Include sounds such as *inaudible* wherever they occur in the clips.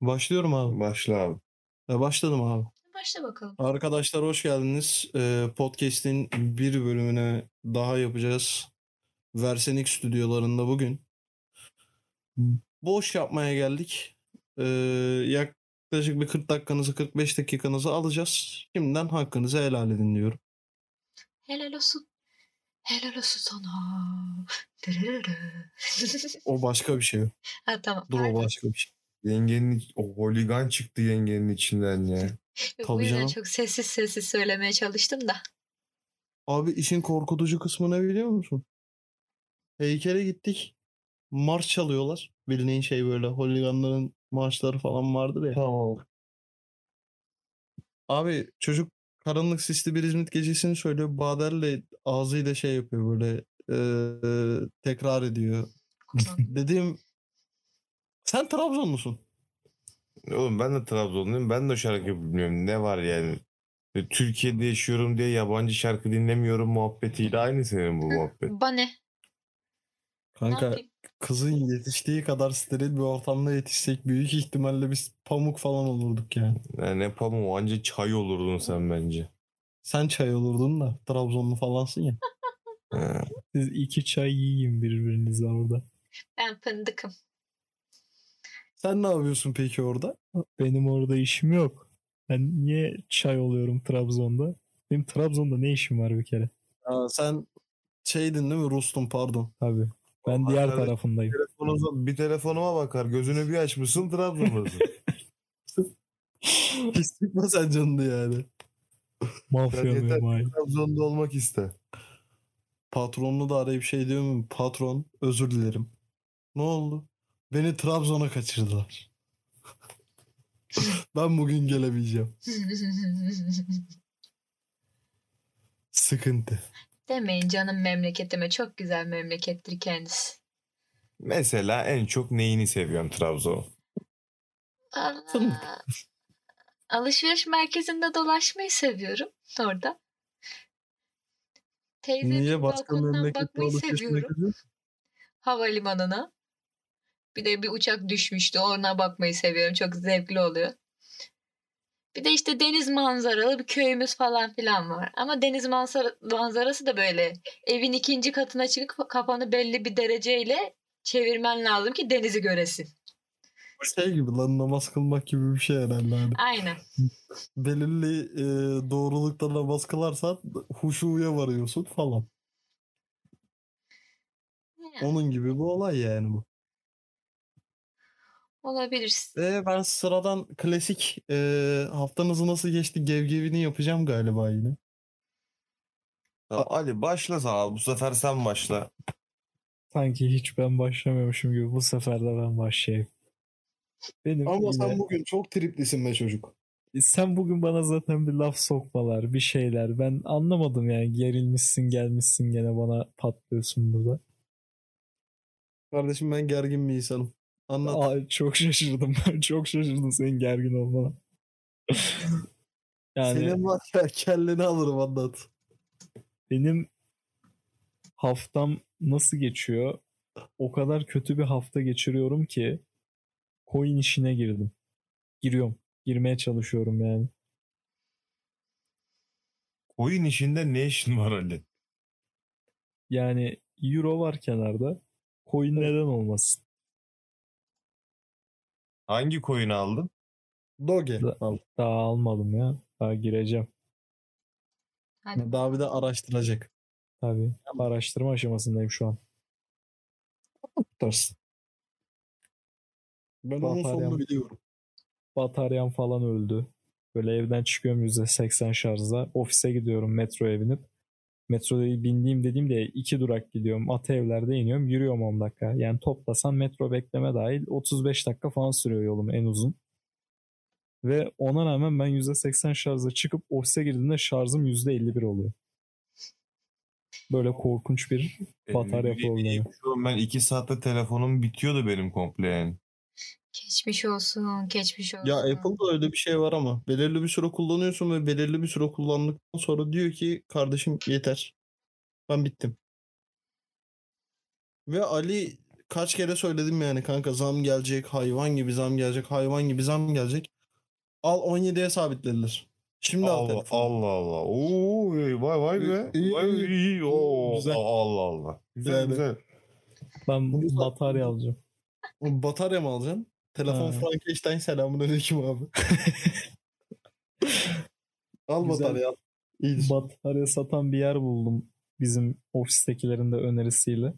Başlıyorum abi. Başla abi. E, başladım abi. Başla bakalım. Arkadaşlar hoş geldiniz. E, podcast'in bir bölümüne daha yapacağız. Versenik stüdyolarında bugün. Boş yapmaya geldik. E, yaklaşık bir 40 dakikanızı 45 dakikanızı alacağız. Şimdiden hakkınızı helal edin diyorum. Helal olsun. Helal olsun sana. Dırırırı. O başka bir şey. ha tamam. Dur o başka bir şey. Yengenin o holigan çıktı yengenin içinden ya. Yok, Tabii Bu yüzden canım. çok sessiz sessiz söylemeye çalıştım da. Abi işin korkutucu kısmı ne biliyor musun? Heykele gittik. Marş çalıyorlar. Bildiğin şey böyle holiganların marşları falan vardır ya. Tamam. Abi çocuk karanlık sisli bir İzmit gecesini söylüyor. Bader'le ağzıyla şey yapıyor böyle eee, tekrar ediyor. Kulağım. Sen Trabzonlusun. Oğlum ben de Trabzonluyum. Ben de o şarkıyı bilmiyorum. Ne var yani? E, Türkiye'de yaşıyorum diye yabancı şarkı dinlemiyorum muhabbetiyle aynı senin bu muhabbet. Bane. Ne Kanka kızın yetiştiği kadar steril bir ortamda yetişsek büyük ihtimalle biz pamuk falan olurduk yani. Yani ne pamuğu anca çay olurdun sen bence. Sen çay olurdun da Trabzonlu falansın ya. Siz iki çay yiyin birbirinize orada. Ben fındıkım. Sen ne yapıyorsun peki orada? Benim orada işim yok. Ben niye çay oluyorum Trabzon'da? Benim Trabzon'da ne işim var bir kere? Aa, sen şeydin değil mi? Rus'tun pardon. Tabii. Ben diğer kardeşim, tarafındayım. Telefonunuza, bir telefonuma bakar. Gözünü bir açmışsın Trabzon'dasın. *laughs* Hiç sıkma sen canını yani. Mafya memai. Trabzon'da olmak iste. Patronunu da arayıp şey diyor mu? Patron özür dilerim. Ne oldu? Beni Trabzon'a kaçırdılar. *laughs* ben bugün gelemeyeceğim. *laughs* Sıkıntı. Demeyin canım memleketime. Çok güzel memlekettir kendisi. Mesela en çok neyini seviyorsun Trabzon? Aa, Alışveriş merkezinde dolaşmayı seviyorum orada. Teyzemin Niye başka balkonundan memlekette bakmayı alışveriş seviyorum. merkezi? Havalimanına. Bir de bir uçak düşmüştü. Ona bakmayı seviyorum. Çok zevkli oluyor. Bir de işte deniz manzaralı bir köyümüz falan filan var. Ama deniz manzara, manzarası da böyle evin ikinci katına çıkıp kafanı belli bir dereceyle çevirmen lazım ki denizi göresin. Şey gibi lan namaz kılmak gibi bir şey herhalde. Hani. Aynen. Belirli e, doğrulukta namaz kılarsan huşuya varıyorsun falan. Yani Onun gibi bir olay yani bu. Olabilir. Ve ben sıradan klasik e, haftanızı nasıl geçti gevgevini yapacağım galiba yine. Ya Ali başla sana. Bu sefer sen başla. Sanki hiç ben başlamıyormuşum gibi bu sefer de ben başlayayım. Benim Ama yine- sen bugün çok triplisin be çocuk. sen bugün bana zaten bir laf sokmalar, bir şeyler. Ben anlamadım yani gerilmişsin gelmişsin gene bana patlıyorsun burada. Kardeşim ben gergin bir insanım. Anlat. Aa, çok şaşırdım. *laughs* çok şaşırdım senin gergin olmana. *laughs* yani Senin var ya kelleni alırım anlat. benim haftam nasıl geçiyor? O kadar kötü bir hafta geçiriyorum ki coin işine girdim. Giriyorum. Girmeye çalışıyorum yani. Oyun işinde ne işin var Ali? Yani euro var kenarda. Coin neden olmasın? Hangi coin aldın? Doge. Da-. Daha almadım ya. Daha gireceğim. Hadi. Daha bir de araştıracak. Tabii. Araştırma aşamasındayım şu an. Tutarsın. Ben onun Bataryam. sonunu biliyorum. Bataryam falan öldü. Böyle evden çıkıyorum %80 şarjla. Ofise gidiyorum metroya binip. Metroda bindiğim dediğimde iki durak gidiyorum. Atevler'de iniyorum. Yürüyorum 10 dakika. Yani toplasam metro bekleme dahil 35 dakika falan sürüyor yolum en uzun. Ve ona rağmen ben %80 şarjla çıkıp ofise girdiğimde şarjım %51 oluyor. Böyle korkunç bir batarya Ee, problemi. iyiymiş oğlum. Ben iki saatte telefonum bitiyordu benim komple yani. Geçmiş olsun. Geçmiş olsun. Ya Apple'da öyle bir şey var ama belirli bir süre kullanıyorsun ve belirli bir süre kullandıktan sonra diyor ki kardeşim yeter. Ben bittim. Ve Ali kaç kere söyledim yani kanka zam gelecek, hayvan gibi zam gelecek, hayvan gibi zam gelecek. Al 17'ye sabitlediler. Şimdi al Allah telefonu. Allah Allah. Oo vay vay be. İyi, Vay iyi. iyi. Oo, Güzel. Allah Allah. Güzel Yani. güzel. Ben batarya alacağım. Batarya mı alacaksın? Telefon. Frankenstein selamünaleyküm abi. *laughs* al Güzel. batarya al. İyidir. Batarya satan bir yer buldum. Bizim ofistekilerin de önerisiyle.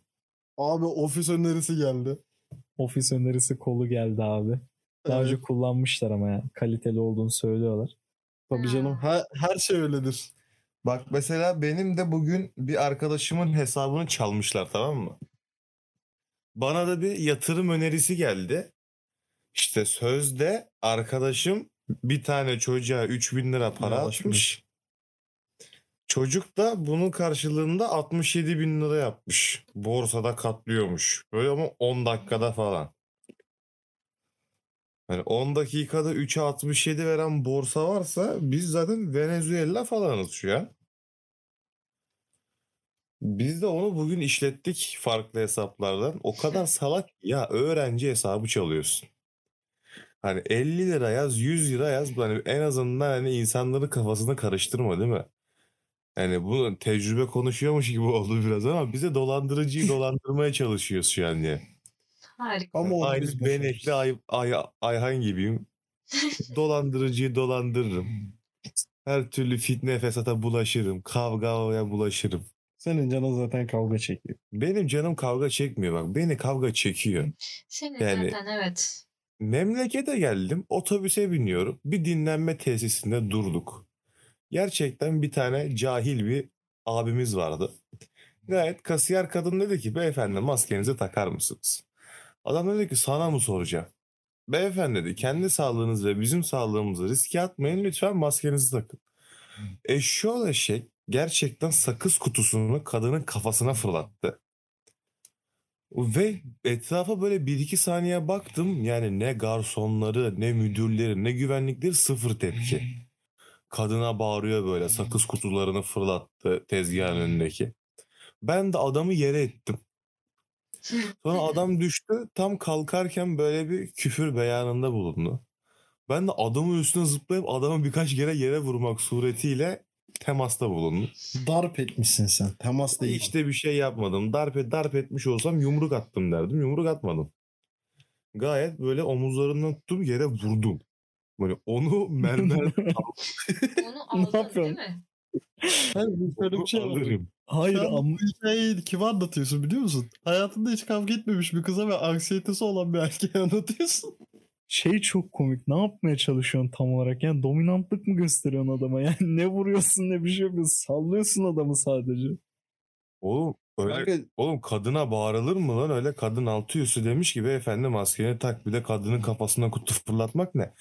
Abi ofis önerisi geldi. Ofis önerisi kolu geldi abi. Daha Evet, önce kullanmışlar ama ya. Kaliteli olduğunu söylüyorlar. tabii canım. Her, her şey öyledir. Bak mesela benim de bugün bir arkadaşımın hesabını çalmışlar tamam mı? Bana da bir yatırım önerisi geldi. İşte sözde arkadaşım bir tane çocuğa 3000 lira para Yavaş atmış. Çocuk da bunun karşılığında 67 bin lira yapmış. Borsada katlıyormuş. Böyle ama 10 dakikada falan. Yani 10 dakikada 3'e 67 veren borsa varsa biz zaten Venezuela falanız şu an. Biz de onu bugün işlettik farklı hesaplardan. O kadar salak ya öğrenci hesabı çalıyorsun. Hani 50 lira yaz, 100 lira yaz. Hani en azından hani insanların kafasını karıştırma değil mi? Yani bunu tecrübe konuşuyormuş gibi oldu biraz ama bize dolandırıcıyı dolandırmaya çalışıyoruz şu an diye. Harika. Ama Aynı biz benekli Ay, Ay, Ayhan gibiyim. Dolandırıcıyı dolandırırım. Her türlü fitne fesata bulaşırım. Kavgaya bulaşırım. Senin canın zaten kavga çekiyor. Benim canım kavga çekmiyor bak. Beni kavga çekiyor. Senin Yani- zaten evet. Memlekete geldim. Otobüse biniyorum. Bir dinlenme tesisinde durduk. Gerçekten bir tane cahil bir abimiz vardı. Gayet kasiyer kadın dedi ki beyefendi maskenizi takar mısınız? Adam dedi ki sana mı soracağım? Beyefendi dedi kendi sağlığınız ve bizim sağlığımızı riske atmayın lütfen maskenizi takın. Eşşoğlu eşek gerçekten sakız kutusunu kadının kafasına fırlattı. Ve etrafa böyle bir iki saniye baktım. Yani ne garsonları, ne müdürleri, ne güvenlikleri sıfır tepki. Kadına bağırıyor böyle sakız kutularını fırlattı tezgahın önündeki. Ben de adamı yere ettim. Sonra adam *laughs* düştü. Tam kalkarken böyle bir küfür beyanında bulundu. Ben de adamın üstüne zıplayıp adamı birkaç kere yere vurmak suretiyle temasta bulundum. Darp etmişsin sen. Temas değil. İşte bir şey yapmadım. Darp, et, darp etmiş olsam yumruk attım derdim. Yumruk atmadım. Gayet böyle omuzlarından tuttum yere vurdum. Böyle onu mermer *laughs* Onu aldın değil yapıyorsun? mi? Bir şey alırım. Hayır ama hikayeyi kime anlatıyorsun biliyor musun? Hayatında hiç kavga etmemiş bir kıza ve anksiyetesi olan bir erkeğe anlatıyorsun. Şey çok komik. Ne yapmaya çalışıyorsun tam olarak? Yani dominantlık mı gösteriyorsun adama? *laughs* Yani ne vuruyorsun ne bir şey yapıyorsun. Sallıyorsun adamı sadece. Oğlum öyle, Kanka, oğlum kadına bağırılır mı lan öyle kadın altı üstü demiş ki beyefendi maskeni tak bir de kadının kafasına kutu fırlatmak ne?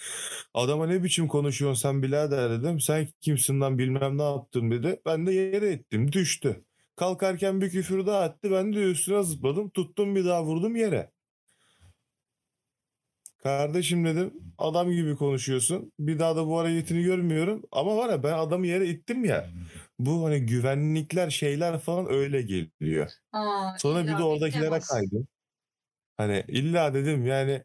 Adama ne biçim konuşuyorsun sen birader dedim. Sen kimsin lan bilmem ne yaptın dedi. Ben de yere ettim düştü. Kalkarken bir küfür daha attı ben de üstüne zıpladım tuttum bir daha vurdum yere. Kardeşim dedim adam gibi konuşuyorsun. Bir daha da bu hareketini görmüyorum. Ama var ya ben adamı yere ittim ya. Bu hani güvenlikler şeyler falan öyle geliyor. Aa, Sonra bir de oradakilere kaydım. Hani illa dedim yani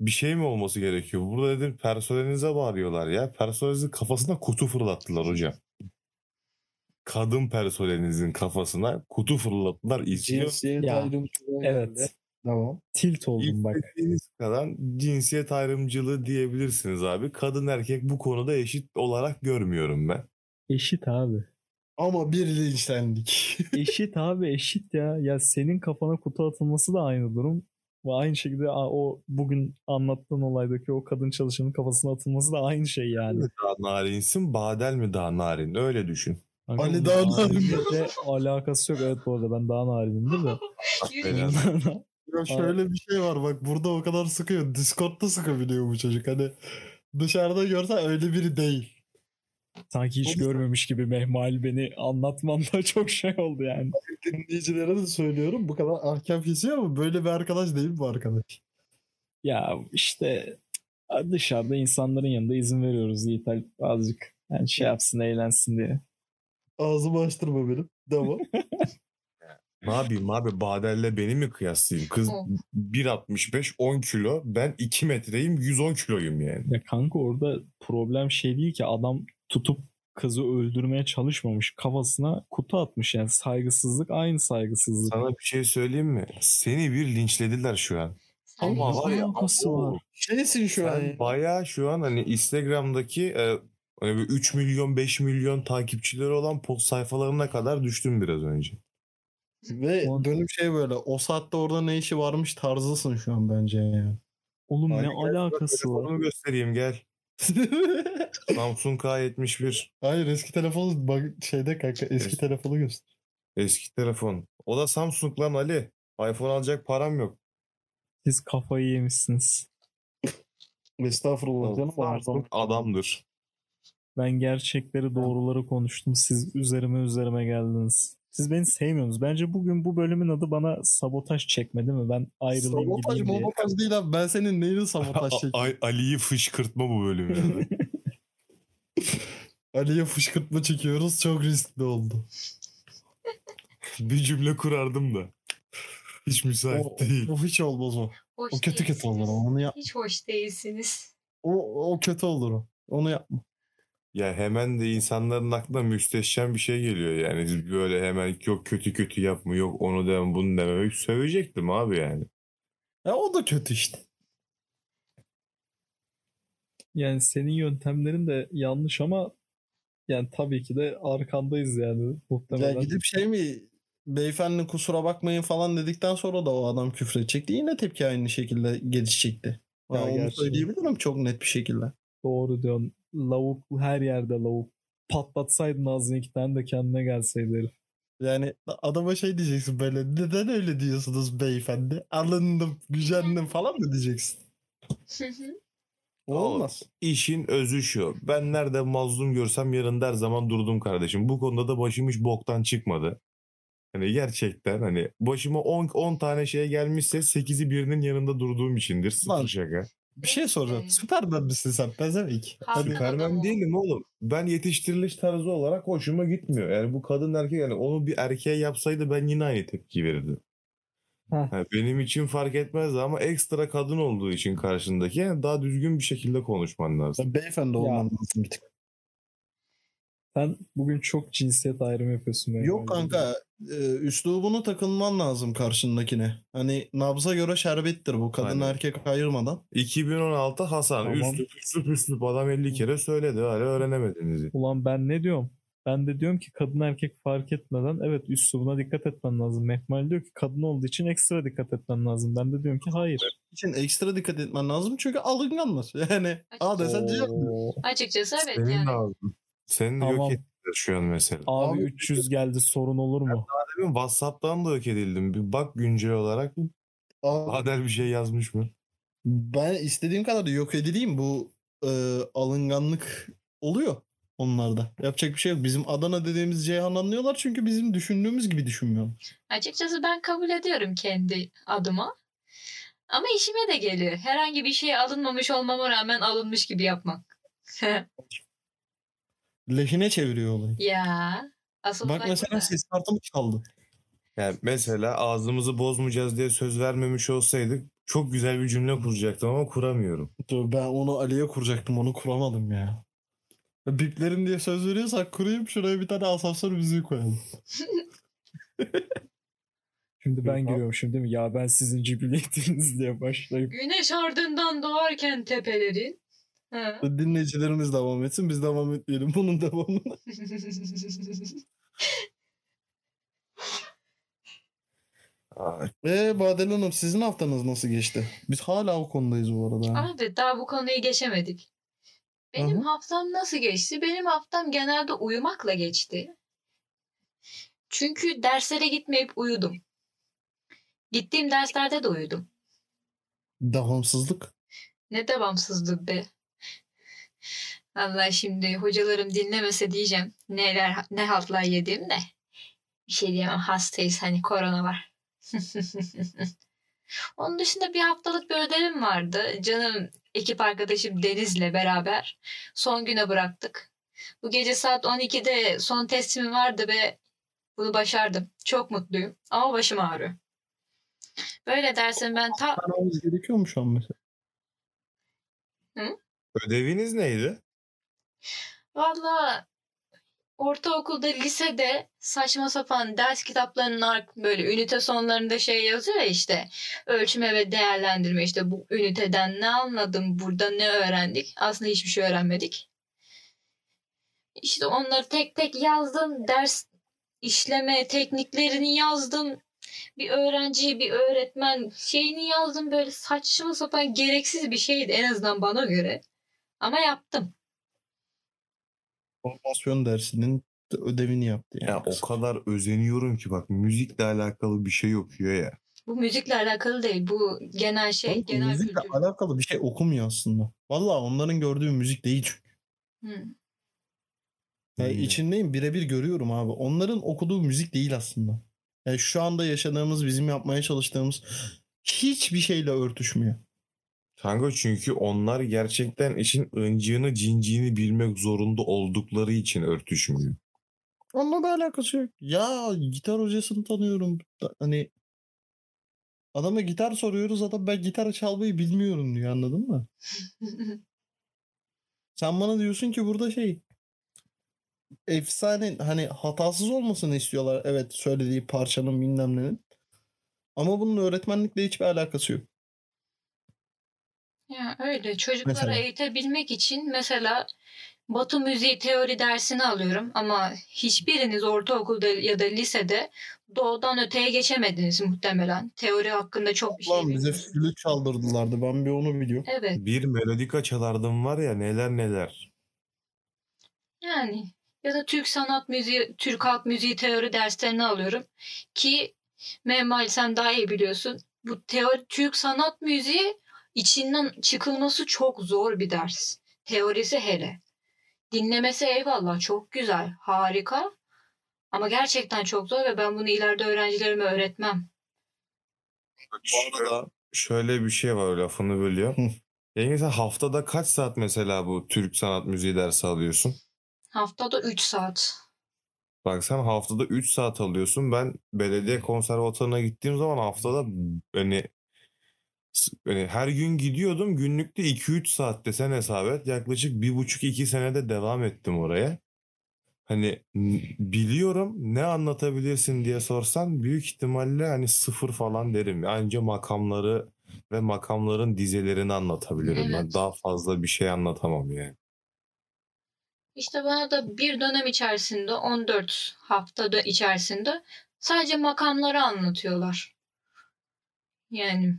bir şey mi olması gerekiyor? Burada dedim personelinize bağırıyorlar ya. Personelinizin kafasına kutu fırlattılar hocam. Kadın personelinizin kafasına kutu fırlattılar. İçiyor. Ya, Evet. Tamam. Tilt oldum bak. İstediğiniz kadar cinsiyet ayrımcılığı diyebilirsiniz abi. Kadın erkek bu konuda eşit olarak görmüyorum ben. Eşit abi. Ama bir linçlendik. *laughs* Eşit abi eşit ya. Ya senin kafana kutu atılması da aynı durum. Ve aynı şekilde a- o bugün anlattığın olaydaki o kadın çalışanın kafasına atılması da aynı şey yani. mi daha narinsin, Badel mi daha narin? Öyle düşün. Kanka Ali daha narin. alakası yok. Evet bu arada ben daha narinimdir de. *laughs* Ya şöyle bir şey var bak burada o kadar sıkıyor. Discord'da sıkabiliyor bu çocuk. Hani dışarıda görsen öyle biri değil. Sanki hiç O da- görmemiş gibi Mehmal beni anlatman da *laughs* çok şey oldu yani. Dinleyicilere de söylüyorum bu kadar ahkam kesiyor ama böyle bir arkadaş değil bu arkadaş. Ya işte dışarıda insanların yanında izin veriyoruz Yiğit Alp azıcık. Yani şey yapsın eğlensin diye. Ağzımı açtırma benim. Devam. *laughs* Ne yapayım abi Badel'le beni mi kıyaslayayım? Kız Oh. 1.65 10 kilo ben 2 metreyim 110 kiloyum yani. Ya kanka orada problem şey değil ki adam tutup kızı öldürmeye çalışmamış. Kafasına kutu atmış yani saygısızlık aynı saygısızlık. Sana bir şey söyleyeyim mi? Seni bir linçlediler şu an. Sen Ama var ya var? Şeysin şu an. Sen ya. bayağı şu an hani Instagram'daki e, hani bir 3 milyon 5 milyon takipçileri olan post sayfalarına kadar düştün biraz önce. Ve Ulan- dönüp şey böyle o saatte orada ne işi varmış tarzısın şu an bence ya. Oğlum Hadi ne gel, alakası var? Telefonumu göstereyim gel. *laughs* Samsung K71. Hayır eski telefonu bak şeyde kanka eski Es- telefonu göster. Eski telefon. O da Samsung lan Ali. iPhone alacak param yok. Siz kafayı yemişsiniz. Estağfurullah canım. Samsung adamdır. Ben gerçekleri doğruları konuştum. Siz üzerime üzerime geldiniz. Siz beni sevmiyorsunuz. Bence bugün bu bölümün adı bana sabotaj çekme değil mi? Ben ayrılayım Sabotaj gideyim diye. mobotaj değil abi. Ben senin neyini sabotaj *laughs* çekeyim? Ali'yi fışkırtma bu bölüm yani. *laughs* Ali'ye fışkırtma çekiyoruz. Çok riskli oldu. bir cümle kurardım da. Hiç müsait O, değil. o hiç olmaz o. hoş O kötü kötü olur. değilsiniz. Onu yap. Hiç hoş değilsiniz. O, o kötü olur o. Onu yapma. Ya hemen de insanların aklına müsteşem bir şey geliyor yani. Böyle hemen yok kötü kötü yapma yok onu deme bunu deme. Sövecektim abi yani. Ya o da kötü işte. Yani senin yöntemlerin de yanlış ama yani tabii ki de arkandayız yani Ya muhtemelen. gidip şey mi beyefendi kusura bakmayın falan dedikten sonra da o adam küfredecekti. Yine tepki aynı şekilde gelişecekti. Ya Ya onu gerçi. söyleyebilirim çok net bir şekilde. Doğru diyorsun. Lavuk her yerde lavuk. Patlatsaydın ağzını iki tane de kendine gelseydi herif. Yani adama şey diyeceksin böyle neden öyle diyorsunuz beyefendi? Alındım, gücendim falan mı diyeceksin? O olmaz. İşin özü şu. Ben nerede mazlum görsem yanında her zaman durdum kardeşim. Bu konuda da başım hiç boktan çıkmadı. Hani gerçekten hani başıma 10 10 tane şey gelmişse 8'i birinin yanında durduğum içindir. Sıfır Lan, şaka. Bir şey soracağım. Ee, Süpermen misin sen? Pezevenk. Hadi. Süpermen değilim oğlum. Ben yetiştiriliş tarzı olarak hoşuma gitmiyor. Yani bu kadın erkek yani onu bir erkeğe yapsaydı ben yine aynı tepki verirdim. Heh. Ha, benim için fark etmezdi ama ekstra kadın olduğu için karşındaki yani daha düzgün bir şekilde konuşman lazım. Sen beyefendi olman lazım bir tık. Sen bugün çok cinsiyet ayrımı yapıyorsun. benim Yok kanka e, üslubunu takılman lazım karşındakine. Hani nabza göre şerbettir bu kadın Aynen. erkek ayırmadan. 2016 Hasan Tamam. üslup üslup üslup adam 50 kere söyledi hala öğrenemediniz. Ulan ben ne diyorum? Ben de diyorum ki kadın erkek fark etmeden evet üslubuna dikkat etmen lazım. Mehmal diyor ki kadın olduğu için ekstra dikkat etmen lazım. Ben de diyorum ki hayır. için ekstra dikkat etmen lazım çünkü alınganlar. *laughs* Yani A desen C yapmıyor. Oo. Açıkçası evet Senin yani. lazım. Senin de Tamam. yok ettiler şu an mesela. Abi, Abi- 300 geldi sorun olur mu? Demin WhatsApp'tan da yok edildim. Bir bak güncel olarak. Aa, Adel bir şey yazmış mı? ben istediğim kadar yok edileyim bu e, alınganlık oluyor onlarda. Yapacak bir şey yok. Bizim Adana dediğimiz Ceyhan anlıyorlar çünkü bizim düşündüğümüz gibi düşünmüyorlar. Açıkçası ben kabul ediyorum kendi adıma. Ama işime de geliyor. Herhangi bir şeye alınmamış olmama rağmen alınmış gibi yapmak. *laughs* Lehine çeviriyor olayı. ya. Asıl Bak mesela ses kartım çaldı. Yani mesela ağzımızı bozmayacağız diye söz vermemiş olsaydık çok güzel bir cümle kuracaktım ama kuramıyorum. Dur, ben onu Ali'ye kuracaktım onu kuramadım ya. Biplerim diye söz veriyorsak kurayım şuraya bir tane asansör müziği koyalım. *laughs* Şimdi ben giriyorum şimdi değil mi? Ya ben sizin cibiliyetiniz diye başlayıp. Güneş ardından doğarken tepelerin. Ha. Dinleyicilerimiz devam etsin biz devam etmeyelim bunun devamını. Eee *laughs* Badel Hanım sizin haftanız nasıl geçti? Biz hala o konudayız bu arada. Abi daha bu konuyu geçemedik. Benim hı. haftam nasıl geçti? Benim haftam genelde uyumakla geçti. Çünkü derslere gitmeyip uyudum. Gittiğim derslerde de uyudum. Devamsızlık. Ne devamsızlık be. Vallahi şimdi hocalarım dinlemese diyeceğim neler ne haltlar yedim de. Bir şey diyemem hastayız hani korona var. *laughs* Onun dışında bir haftalık bir ödevim vardı. Canım ekip arkadaşım Deniz'le beraber son güne bıraktık. Bu gece saat 12'de son teslimim vardı ve Bunu başardım. Çok mutluyum. Ama başım ağrıyor. Böyle dersin ben ta Aramız gerekiyor mu şu an mesela? Ödeviniz neydi? Valla ortaokulda, lisede saçma sapan ders kitaplarının böyle ünite sonlarında şey yazıyor ya işte ölçme ve değerlendirme işte bu üniteden ne anladım, burada ne öğrendik? Aslında hiçbir şey öğrenmedik. İşte onları tek tek yazdım. Ders işleme tekniklerini yazdım. Bir öğrenci, bir öğretmen şeyini yazdım. Böyle saçma sapan gereksiz bir şeydi en azından bana göre. Ama yaptım. Formasyon dersinin de ödevini yaptı yani. Ya o kadar özeniyorum ki bak müzikle alakalı bir şey okuyor ya. Bu müzikle alakalı değil. Bu genel şey, Oğlum, genel müzikle kültür. alakalı bir şey okumuyor aslında. Valla onların gördüğü müzik değil çünkü. Hı. Yani Hmm. içindeyim birebir görüyorum abi. Onların okuduğu müzik değil aslında. Yani şu anda yaşadığımız bizim yapmaya çalıştığımız hiçbir şeyle örtüşmüyor. Kanka çünkü onlar gerçekten işin ıncığını cinciğini bilmek zorunda oldukları için örtüşmüyor. Onunla bir alakası yok. Ya gitar hocasını tanıyorum. Da- Hani adama gitar soruyoruz adam ben gitar çalmayı bilmiyorum diyor anladın mı? *laughs* Sen bana diyorsun ki burada şey efsane hani hatasız olmasını istiyorlar. Evet söylediği parçanın bilmem nenin. Ama bunun öğretmenlikle hiçbir alakası yok. Ya öyle çocukları Mesela? eğitebilmek için mesela Batı müziği teori dersini alıyorum ama hiçbiriniz ortaokulda ya da lisede doğudan öteye geçemediniz muhtemelen. Teori hakkında çok bir şey Lan bize flüt çaldırdılardı. Ben bir onu biliyorum. Evet Bir melodika çalardım var ya neler neler. yani ya da Türk sanat müziği, Türk halk müziği teori derslerini alıyorum ki Mehmet sen daha iyi biliyorsun. Bu teori Türk sanat müziği içinden çıkılması çok zor bir ders. Teorisi hele. Dinlemesi eyvallah çok güzel, harika. Ama gerçekten çok zor ve ben bunu ileride öğrencilerime öğretmem. Bu arada Şöyle bir şey var lafını bölüyor. Yenge sen haftada kaç saat mesela bu Türk sanat müziği dersi alıyorsun? Haftada 3 saat. Bak sen haftada 3 saat alıyorsun. Ben belediye konservatuarına gittiğim zaman haftada hani her gün gidiyordum. Günlükte 2-3 saat desen hesap et. Yaklaşık 1,5-2 senede devam ettim oraya. Hani biliyorum ne anlatabilirsin diye sorsan büyük ihtimalle hani sıfır falan derim. Anca makamları ve makamların dizelerini anlatabilirim ben. Evet. Daha fazla bir şey anlatamam yani. İşte bana da bir dönem içerisinde 14 haftada içerisinde sadece makamları anlatıyorlar. Yani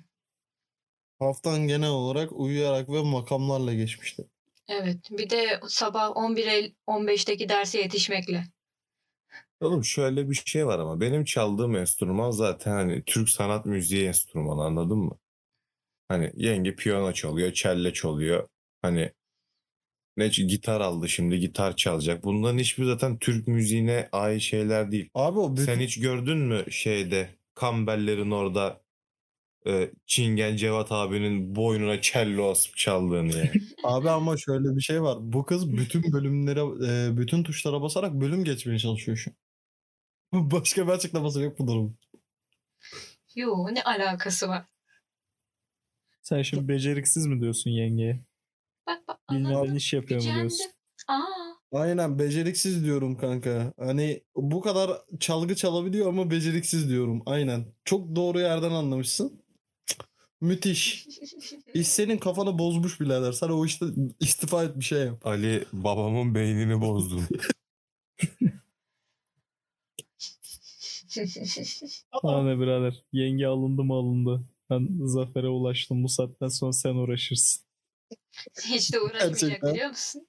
haftan genel olarak uyuyarak ve makamlarla geçmişti. evet bir de sabah 11 15'teki derse yetişmekle. Oğlum şöyle bir şey var ama benim çaldığım enstrüman zaten hani Türk sanat müziği enstrümanı anladın mı? Hani yenge piyano çalıyor, çelle çalıyor. Hani ne gitar aldı şimdi gitar çalacak. Bunların hiçbir zaten Türk müziğine ait şeyler değil. Abi o bütün... Sen hiç gördün mü şeyde Kambellerin orada e, Çingen Cevat abinin boynuna cello asıp çaldığını yani. *laughs* Abi ama şöyle bir şey var. Bu kız bütün bölümlere, e, bütün tuşlara basarak bölüm geçmeye çalışıyor şu. an. *laughs* Başka bir açıklaması yok bu durum. Yo ne alakası var? Sen şimdi beceriksiz mi diyorsun yengeye? Bak bak Bilmeden anladım. iş yapıyor mu diyorsun? Aa Aynen beceriksiz diyorum kanka. Hani bu kadar çalgı çalabiliyor ama beceriksiz diyorum. Aynen. Çok doğru yerden anlamışsın. Müthiş. İş senin kafanı bozmuş birader. Sen o işte istifa et bir şey yap. Ali babamın beynini bozdun. Bana ne birader? Yenge alındı mı alındı. Ben zafere ulaştım. Bu saatten sonra sen uğraşırsın. Hiç de uğraşmayacak Gerçekten. biliyor musun?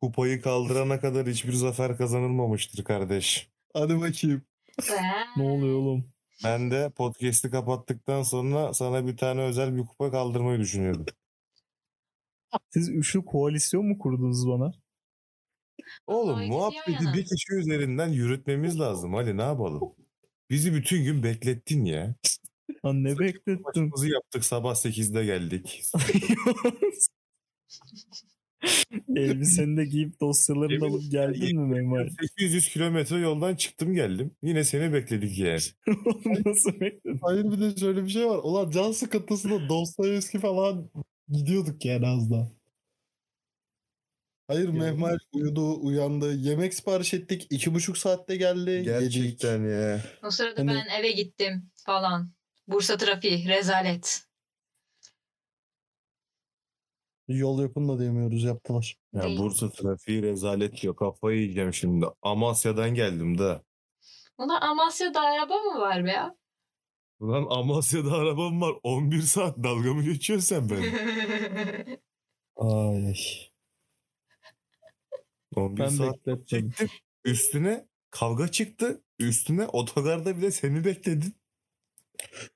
Kupayı kaldırana kadar hiçbir zafer kazanılmamıştır kardeş. Hadi bakayım. Ne oluyor oğlum? Ben de podcast'i kapattıktan sonra sana bir tane özel bir kupa kaldırmayı düşünüyordum. Siz üçlü koalisyon mu kurdunuz bana? Oğlum yan muhabbeti yana. bir kişi üzerinden yürütmemiz lazım. Hadi ne yapalım? Bizi bütün gün beklettin ya. Lan ne beklettin? Maçımızı yaptık sabah 8'de geldik. *laughs* Elbiseni de giyip dosyalarını alıp geldin mi Memar? *laughs* 800 kilometre yoldan çıktım geldim. Yine seni bekledik yani. *laughs* Nasıl bekledin? Hayır bir de şöyle bir şey var. Ulan can sıkıntısında Dostoyevski falan gidiyorduk yani az daha. Hayır Mehmet uyudu, uyandı. Yemek sipariş ettik. iki buçuk saatte geldi. Yedik. Gerçekten ya. O sırada Hani- ben eve gittim falan. Bursa trafiği rezalet. Yol yapın da diyemiyoruz yaptılar. Ya Değil. Bursa trafiği rezalet diyor. Kafayı yiyeceğim şimdi. Amasya'dan geldim de. Ulan Amasya'da araba mı var be ya? Ulan Amasya'da arabam var. 11 saat dalga mı geçiyorsun sen benim? *laughs* Ay. 11 Ben saat çektim. Üstüne kavga çıktı. Üstüne otogarda bile seni bekledim.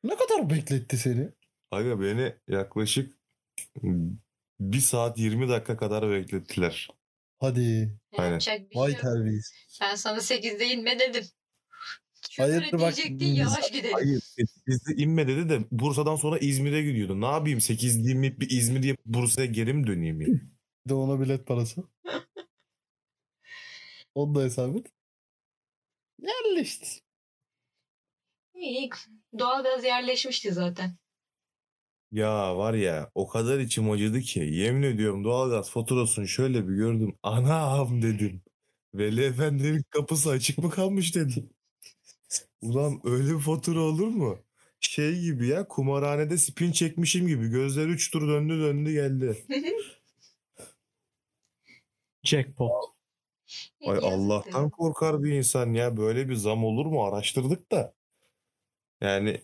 Ne kadar bekletti seni? Aga beni yaklaşık bir saat 20 dakika kadar beklettiler. Hadi. Aynen. Yapacak bir şey Vay yok. terbiyesiz. Ben sana 8'de inme dedim. Hayır, bak, diyecektin yavaş gidelim. Hayır 8'de inme dedi de Bursa'dan sonra İzmir'e gidiyordu. Ne yapayım 8'de inmeyip bir İzmir yapıp Bursa'ya geri mi döneyim ya? Bir de ona bilet parası. *laughs* Onu da hesap et. Yerleşti. İyi. Doğalgaz yerleşmişti zaten. Ya var ya o kadar içim acıdı ki yemin ediyorum doğalgaz faturasını şöyle bir gördüm. Anam dedim. Veli Efendi'nin kapısı açık mı kalmış dedim. Ulan öyle bir fatura olur mu? Şey gibi ya kumarhanede spin çekmişim gibi gözler üç tur döndü döndü geldi. *laughs* Jackpot. Ay. Allah'tan korkar bir insan ya böyle bir zam olur mu araştırdık da. Yani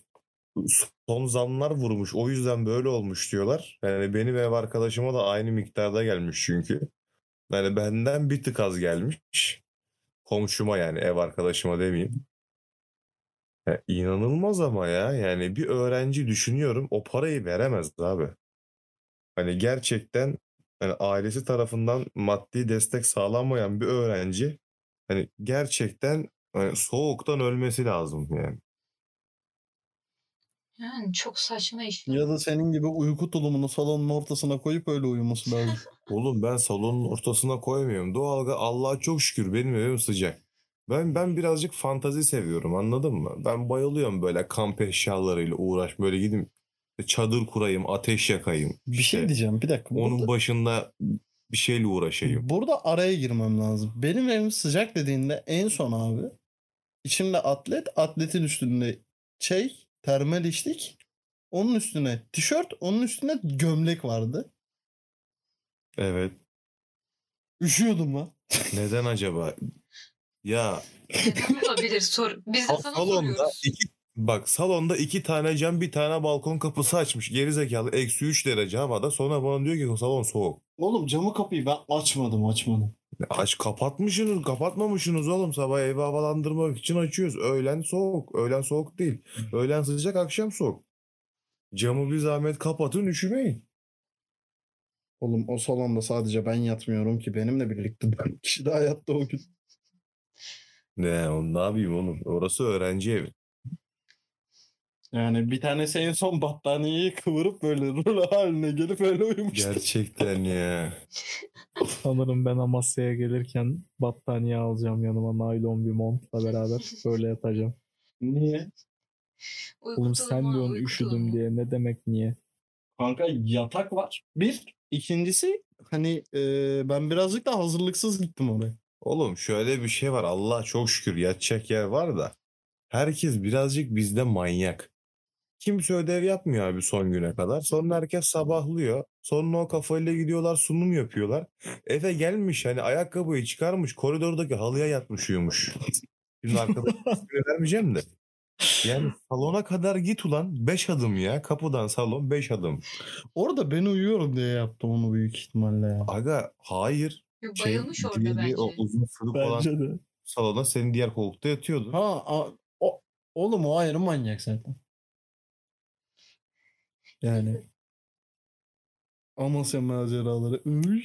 son zamlar vurmuş o yüzden böyle olmuş diyorlar. Yani benim ev arkadaşıma da aynı miktarda gelmiş çünkü. Yani benden bir tık az gelmiş. Komşuma yani ev arkadaşıma demeyeyim. Ya inanılmaz ama ya yani bir öğrenci düşünüyorum o parayı veremez abi. Hani gerçekten hani ailesi tarafından maddi destek sağlanmayan bir öğrenci hani gerçekten hani soğuktan ölmesi lazım yani. Yani çok saçma işler. Ya da senin gibi uyku tulumunu salonun ortasına koyup öyle uyuması *laughs* lazım. Oğlum ben salonun ortasına koymuyorum. Doğalga Allah'a çok şükür benim evim sıcak. Ben ben birazcık fantazi seviyorum anladın mı? Ben bayılıyorum böyle kamp eşyalarıyla uğraş böyle gideyim çadır kurayım, ateş yakayım. Bir İşte şey diyeceğim bir dakika. Onun Burada, başında bir şeyle uğraşayım. burada araya girmem lazım. Benim evim sıcak dediğinde en son abi içimde atlet, atletin üstünde şey, termal içlik. Onun üstüne tişört, onun üstüne gömlek vardı. Evet. Üşüyordum lan. Neden acaba? Ya olabilir sor. Biz de sana salonda soruyoruz. iki bak salonda iki tane cam bir tane balkon kapısı açmış. Gerizekalı eksi 3 derece havada sonra bana diyor ki o salon soğuk. Oğlum camı kapıyı ben açmadım açmadım. Aç kapatmışsınız, kapatmamışsınız oğlum. Sabah evi havalandırmak için açıyoruz. Öğlen soğuk. Öğlen soğuk değil. Öğlen sıcak, akşam soğuk. Camı bir zahmet kapatın, üşümeyin. Oğlum o salonda sadece ben yatmıyorum ki benimle birlikte dört kişi daha yattı o gün. Ne, onu ne yapayım oğlum? Orası öğrenci evi. Yani bir tanesi en son battaniyeyi kıvırıp böyle rulo haline gelip öyle uyumuştu. Gerçekten ya. *laughs* Sanırım ben Amasya'ya gelirken battaniye alacağım yanıma naylon bir montla beraber böyle yatacağım. Niye? Uyku Oğlum sen diyorsun uyku üşüdüm diye ne demek niye? Kanka yatak var. Bir. İkincisi hani e, ben birazcık da hazırlıksız gittim oraya. Oğlum şöyle bir şey var. Allah çok şükür yatacak yer var da. Herkes birazcık bizde manyak. Kimse ödev yapmıyor abi son güne kadar. Sonra herkes sabahlıyor. Sonra o kafayla gidiyorlar sunum yapıyorlar. Eve gelmiş hani ayakkabıyı çıkarmış koridordaki halıya yatmış uyumuş. Şimdi arkadaşlar *laughs* vermeyeceğim de. Yani salona kadar git ulan 5 adım ya. Kapıdan salon 5 adım. Orada ben uyuyorum diye yaptım onu büyük ihtimalle ya. Aga hayır. Yok, Şey, Bayılmış orada diğeri bence. o uzun sırık olan de. salona senin diğer koltukta yatıyordu. Ha a- o, oğlum o ayrı manyak zaten. Yani. Amasya maceraları. Üy.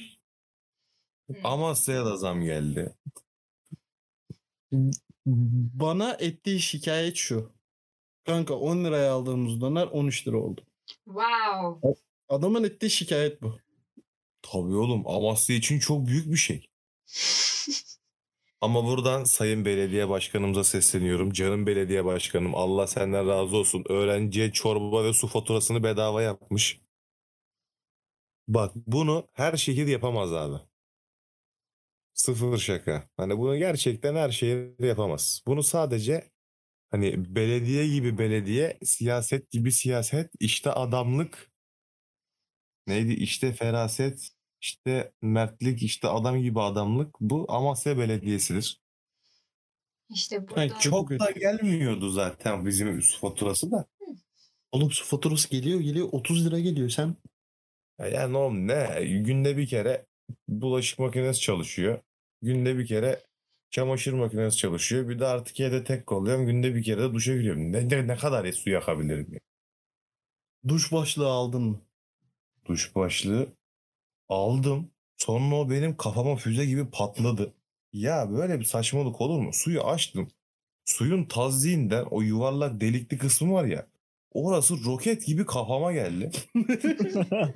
Amasya'ya da zam geldi. Bana ettiği şikayet şu. Kanka 10 liraya aldığımız döner 13 lira oldu. Wow. Adamın ettiği şikayet bu. Tabii oğlum Amasya için çok büyük bir şey. Ama buradan Sayın Belediye Başkanımıza sesleniyorum. Canım Belediye Başkanım Allah senden razı olsun. Öğrenciye çorba ve su faturasını bedava yapmış. Bak bunu her şehir yapamaz abi. Sıfır şaka. Hani bunu gerçekten her şehir yapamaz. Bunu sadece hani belediye gibi belediye, siyaset gibi siyaset, işte adamlık neydi işte feraset, işte mertlik, işte adam gibi adamlık bu Amasya Belediyesi'dir. İşte burada Ay, Çok da gelmiyordu zaten bizim su faturası da. Oğlum su faturası geliyor geliyor 30 lira geliyor sen. Ya Yani oğlum ne? Günde bir kere bulaşık makinesi çalışıyor. Günde bir kere çamaşır makinesi çalışıyor. Bir de artık evde tek kalıyorum. Günde bir kere de duşa giriyorum. Ne, ne, ne kadar su yakabilirim ya? Duş başlığı aldın mı? Duş başlığı aldım. Sonra o benim kafama füze gibi patladı. Ya böyle bir saçmalık olur mu? Suyu açtım. Suyun tazliğinden o yuvarlak delikli kısmı var ya. Orası roket gibi kafama geldi. *laughs*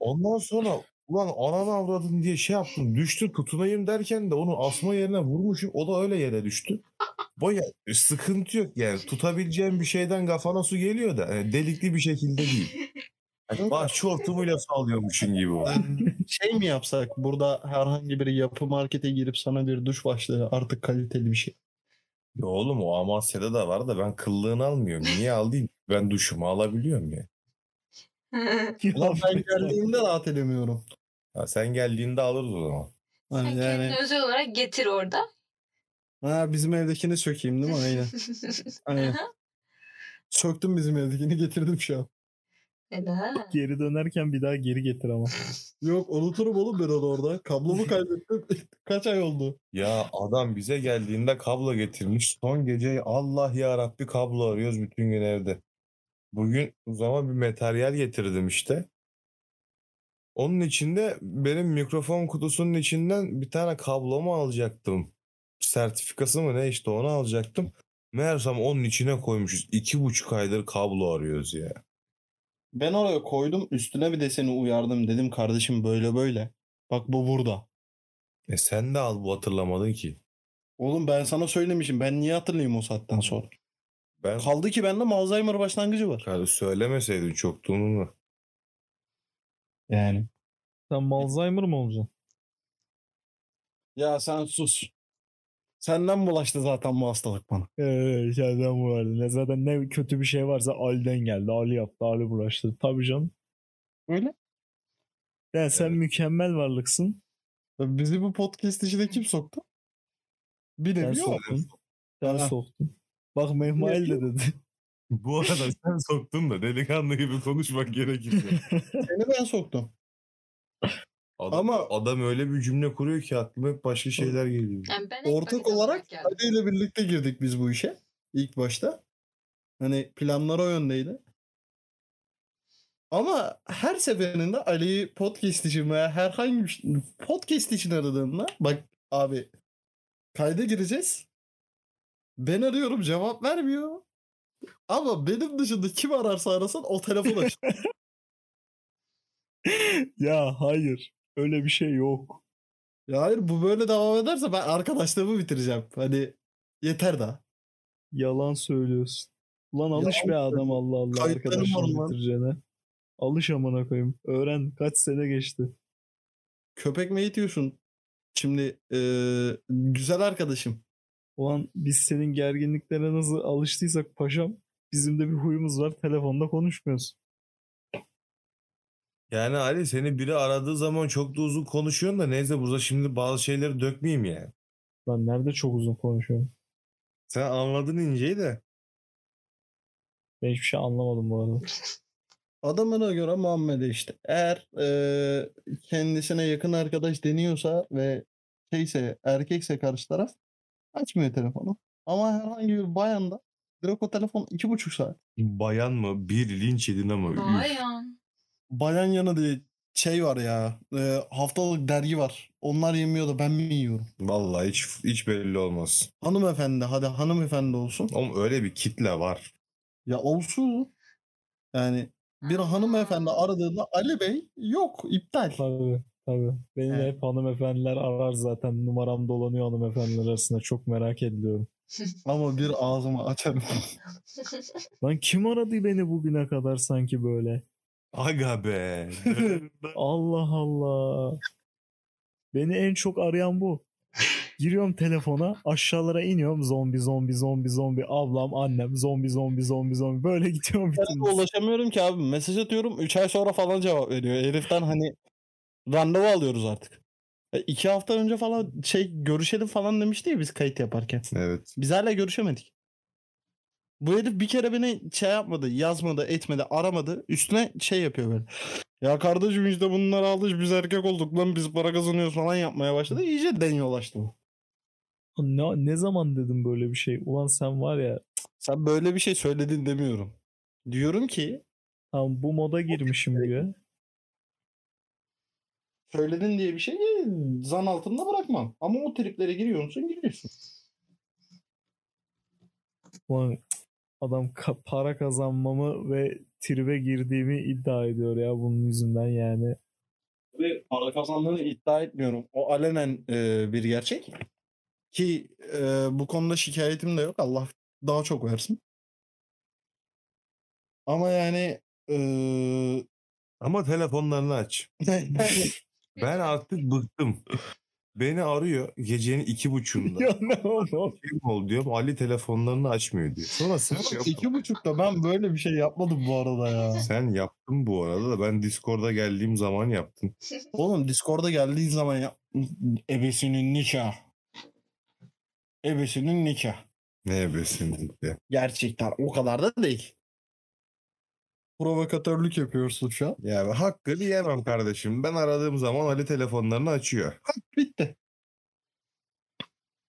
Ondan sonra ulan ananı avradın diye şey yaptım. Düştü tutunayım derken de onu asma yerine vurmuşum. O da öyle yere düştü. Baya sıkıntı yok yani. Tutabileceğim bir şeyden kafana su geliyor da yani delikli bir şekilde değil. Hortumuyla sağlıyormuşsun gibi o. şey mi yapsak burada herhangi bir yapı markete girip sana bir duş başlığı artık kaliteli bir şey. Ya oğlum o Amasya'da da var da ben kıllığını almıyorum. Niye alayım? Ben duşumu alabiliyorum ya. *laughs* Ulan ben geldiğimde rahat edemiyorum. Ha, sen geldiğinde alırız o zaman. Hani Sen yani kendini özel olarak getir orada. ha, bizim evdekini sökeyim değil mi? Aynen. *laughs* Aynen. Söktüm bizim evdekini getirdim şu an. Eda. Geri dönerken bir daha geri getir ama. *laughs* Yok unuturum oğlum ben onu orada. Kablomu kaybettim. *laughs* Kaç ay oldu? Ya adam bize geldiğinde kablo getirmiş. Son gece Allah ya Rabbi kablo arıyoruz bütün gün evde. Bugün o zaman bir materyal getirdim işte. Onun içinde benim mikrofon kutusunun içinden bir tane kablomu alacaktım. Sertifikası mı ne işte onu alacaktım. Meğersem onun içine koymuşuz. İki buçuk aydır kablo arıyoruz ya. Ben oraya koydum üstüne bir de seni uyardım. Dedim kardeşim böyle böyle. Bak bu burada. E sen de al bu hatırlamadın ki. Oğlum ben sana söylemişim. Ben niye hatırlayayım o saatten sonra? Ben Kaldı ki bende Alzheimer başlangıcı var. Kardeş söylemeseydin çoktuğunu. Yani. Sen Alzheimer mı olacaksın? Ya sen sus. Senden bulaştı zaten bu hastalık bana. Eee şeyden bu vardı. Ne zaten ne kötü bir şey varsa Ali'den geldi. Ali yaptı. Ali bulaştı. Tabii canım. Öyle. Ya sen Evet. mükemmel varlıksın. Bizi bu podcast içine kim soktu? Bir Sen nevi o. soktun. Sen Ha. soktun. Bak Mehmail de dedi. Bu arada *laughs* sen soktun da delikanlı gibi konuşmak gerekirse. *laughs* Seni ben soktum. Adam, Ama- adam öyle bir cümle kuruyor ki aklıma hep başka şeyler geliyor. Yani ben Ortak olarak. Ali ile birlikte girdik biz bu işe. İlk başta. Hani planlar o yöndeydi. Ama her seferinde Ali'yi podcast için veya herhangi bir şey- podcast için aradığında bak abi kayda gireceğiz. Ben arıyorum cevap vermiyor. Ama benim dışında kim ararsa arasın o telefon açıyor. *laughs* ya hayır. Öyle bir şey yok. ya hayır bu böyle devam ederse ben arkadaşlığımı bitireceğim. Hani yeter daha. Yalan söylüyorsun. Ulan alış be adam Allah Allah arkadaşını lan. bitireceğine. Alış amına koyayım. Öğren kaç sene geçti. Köpek mi eğitiyorsun? Şimdi eee, güzel arkadaşım. Ulan biz senin gerginliklere nasıl alıştıysak paşam bizim de bir huyumuz var. Telefonda konuşmuyoruz. Yani Ali seni biri aradığı zaman çok da uzun konuşuyorsun da neyse burada şimdi bazı şeyleri dökmeyeyim yani. Ben nerede çok uzun konuşuyorum. Sen anladın inceyi de. Ben hiçbir şey anlamadım bu arada. *laughs* Adamına göre Muhammed'e işte. Eğer eee, kendisine yakın arkadaş deniyorsa ve şeyse erkekse karşı taraf açmıyor telefonu. Ama herhangi bir bayanda direkt o telefon iki buçuk saat. Bayan mı? Bir linç edin ama. üf. Bayan. Bayan yanı diye şey var ya eee, haftalık dergi var. Onlar yemiyor da ben mi yiyorum? Vallahi hiç, hiç belli olmaz. Hanımefendi hadi hanımefendi olsun. Oğlum öyle bir kitle var. Ya olsun. Yani bir hanımefendi aradığında Ali Bey yok iptal. Tabii Tabii. Beni de Evet. hep hanımefendiler arar zaten. Numaram dolanıyor hanımefendiler arasında. Çok merak ediyorum. *laughs* Ama bir ağzımı açarım. Lan kim aradı beni bugüne kadar sanki böyle? Aga be. *laughs* Allah Allah. Beni en çok arayan bu. Giriyorum telefona aşağılara iniyorum zombi zombi zombi zombi ablam annem zombi zombi zombi zombi böyle *laughs* gidiyorum Ben de ulaşamıyorum ki abi. Mesaj atıyorum. 3 ay sonra falan cevap veriyor. Heriften hani randevu alıyoruz artık. E, iki hafta önce falan şey görüşelim falan demişti ya biz kayıt yaparken. evet. Biz hala görüşemedik. Bu herif bir kere beni şey yapmadı, yazmadı, etmedi, aramadı. Üstüne şey yapıyor böyle. Ya kardeşim işte bunları aldık biz erkek olduk lan biz para kazanıyoruz falan yapmaya başladı. İyice den yolaştı bu. Ne, ne zaman dedim böyle bir şey? Ulan sen var ya Sen böyle bir şey söyledin demiyorum. Diyorum ki tam bu moda girmişim diyor. söyledin diye bir şey zan altında bırakmam. Ama o triplere giriyorsun giriyorsun. Ulan adam ka- para kazanmamı ve tribe girdiğimi iddia ediyor ya bunun yüzünden yani. Ve para kazandığını iddia etmiyorum. O alenen e, bir gerçek. Ki e, bu konuda şikayetim de yok. Allah daha çok versin. Ama yani e, Ama telefonlarını aç. *laughs* Ben artık bıktım. Beni arıyor gecenin iki buçuğunda. ya ne oldu? Kim ol diyorum. Ali telefonlarını açmıyor diyor. Sonra sen yaptın. iki buçukta ben böyle bir şey yapmadım bu arada ya. Sen yaptın bu arada da ben Discord'a geldiğim zaman yaptın. *laughs* Oğlum Discord'a geldiğin zaman ya ebesinin nikah. Ebesinin nikah. Ne besin diye. Gerçekten o kadar da değil. Provokatörlük yapıyorsun şu an. Yani hakkını yemem kardeşim. Ben aradığım zaman Ali telefonlarını açıyor. Bitti.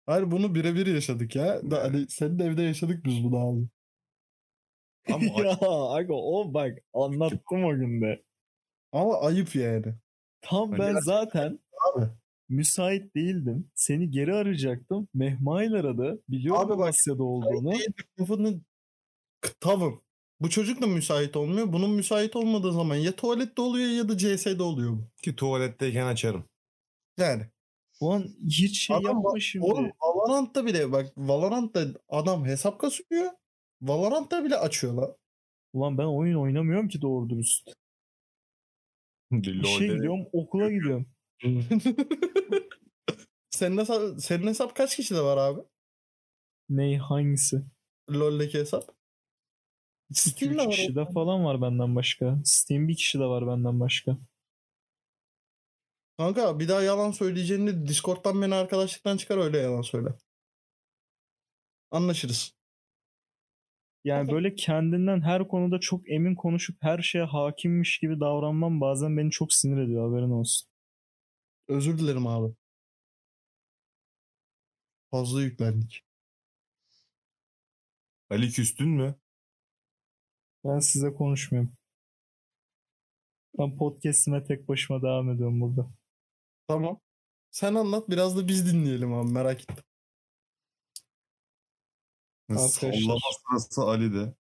Hayır bunu birebir yaşadık ya. Da, hani senin evde yaşadık biz bunu abi. Ama *laughs* ya aga o bak anlattım o günde. Ama ayıp yani. Tam Öyle ben zaten abi. müsait değildim. Seni geri arayacaktım. Mehmail aradı. Biliyorum Abi bak, Asya'da olduğunu. Kafanı tavım. Bu çocuk da müsait olmuyor. Bunun müsait olmadığı zaman ya tuvalette oluyor ya da CS'de oluyor bu. ki tuvaletteyken açarım. Yani. Ulan hiç şey Adam yapma şimdi. Oğlum Valorant'ta bile bak Valorant'ta adam hesap kasıyor. Valorant'ta bile açıyor lan. Ulan ben oyun oynamıyorum ki doğru dürüst. İşe gidiyorum okula gidiyorum. *laughs* senin, hesap, senin hesap kaç kişide var abi? Ney hangisi? LoL'deki hesap. 2-3 Steam'de var kişi de falan var benden başka. Steam bir kişi de var benden başka. Kanka bir daha yalan söyleyeceğini Discord'dan beni arkadaşlıktan çıkar öyle yalan söyle. Anlaşırız. Yani böyle kendinden her konuda çok emin konuşup her şeye hakimmiş gibi davranmam bazen beni çok sinir ediyor haberin olsun. Özür dilerim abi. Fazla yüklendik. Ali küstün mü? Ben size konuşmuyorum. Ben podcast'ime tek başıma devam ediyorum burada. Tamam. Sen anlat biraz da biz dinleyelim abi merak ettim. Arkadaşlar. Sallama sırası Ali'de.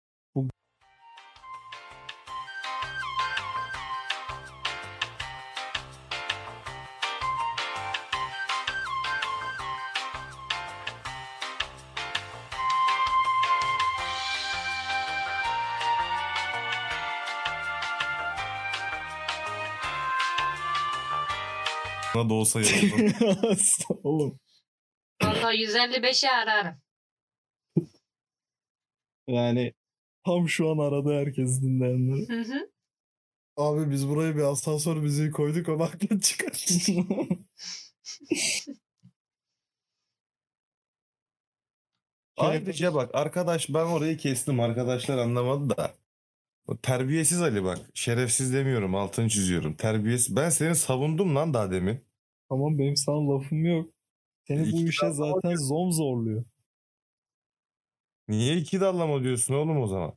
Da olsa *laughs* yazılır. Oğlum. Valla 155'i ararım. Yani Tam şu an arada herkes dinleyenleri. Hı hı. abi biz buraya bir asansör müziği koyduk ama aklın çıkar. *laughs* Ayrıca bak arkadaş ben orayı kestim arkadaşlar anlamadı da. O terbiyesiz Ali bak. Şerefsiz demiyorum altını çiziyorum. Terbiyesiz. Ben seni savundum lan daha demin. Tamam benim sana lafım yok. Seni bu İki işe zaten zom zorluyor. Niye iki dallama diyorsun oğlum o zaman?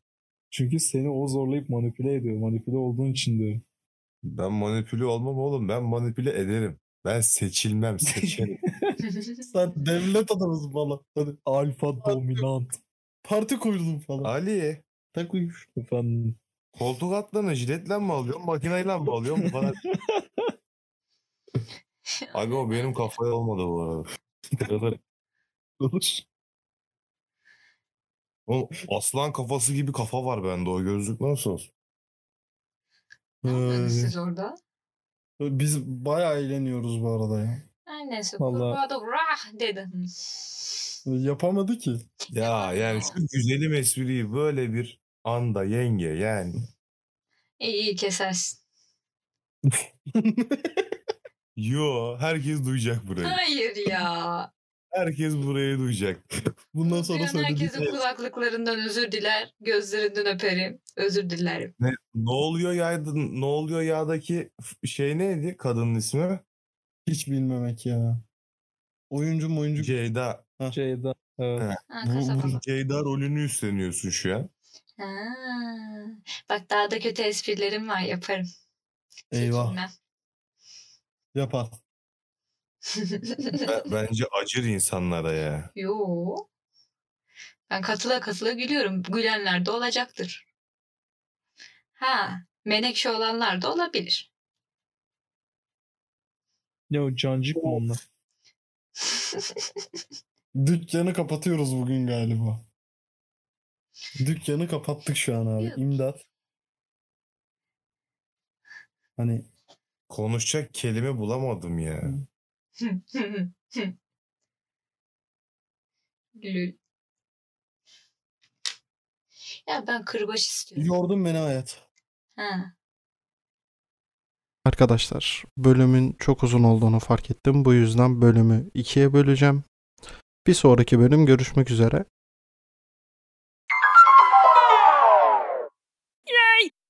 Çünkü seni o zorlayıp manipüle ediyor. Manipüle olduğun için diyorum. Ben manipüle olmam oğlum. Ben manipüle ederim. Ben seçilmem. Seçerim. *laughs* Sen devlet adamısın falan. Hadi Alfa dominant. parti kurdum falan. Ali Tak uymuş. Efendim. koltuk altlarını jiletle mi alıyorsun? Makineyle mi alıyorsun? Bu kadar *laughs* Abi o benim kafaya olmadı bu arada. *laughs* Ne kadar Olur. Oğlum, aslan kafası gibi kafa var bende o gözlük nasıl olsun? Ne yapıyorsunuz siz orada? Biz bayağı eğleniyoruz bu arada ya. Ay neyse Vallahi- kurbağa da rah dedi. Yapamadı ki. *laughs* Ya yani şu güzelim espriyi böyle bir anda yenge yani. İyi iyi kesersin. *laughs* Yo herkes duyacak burayı. Hayır ya. Herkes burayı duyacak. Bundan sonra Duyan herkesin kulaklıklarından özür diler. Gözlerinden öperim. Özür dilerim. Ne, ne oluyor yağda, ne oluyor yağdaki f- şey neydi kadının ismi? Hiç bilmemek ya. Oyuncu mu oyuncu? Ceyda. Ceyda. Evet. Ha, Ha, Bu, bu Ceyda rolünü üstleniyorsun şu an. Ha. Bak daha da kötü esprilerim var yaparım. Eyvah. Çekinmem. Yapar. Be- *laughs* Bence acır insanlara ya. Yo. Ben katıla katıla gülüyorum. Gülenler de olacaktır. Ha, menekşe olanlar da olabilir. Ne o cancık mı onlar? *laughs* Dükkanı kapatıyoruz bugün galiba. Dükkanı kapattık şu an abi. Yok. İmdat. Hani Konuşacak kelime bulamadım ya. Lül. Ya ben kırbaç istiyorum. yordun beni hayat. Ha. Arkadaşlar bölümün çok uzun olduğunu fark ettim. Bu yüzden bölümü ikiye böleceğim. Bir sonraki bölüm görüşmek üzere.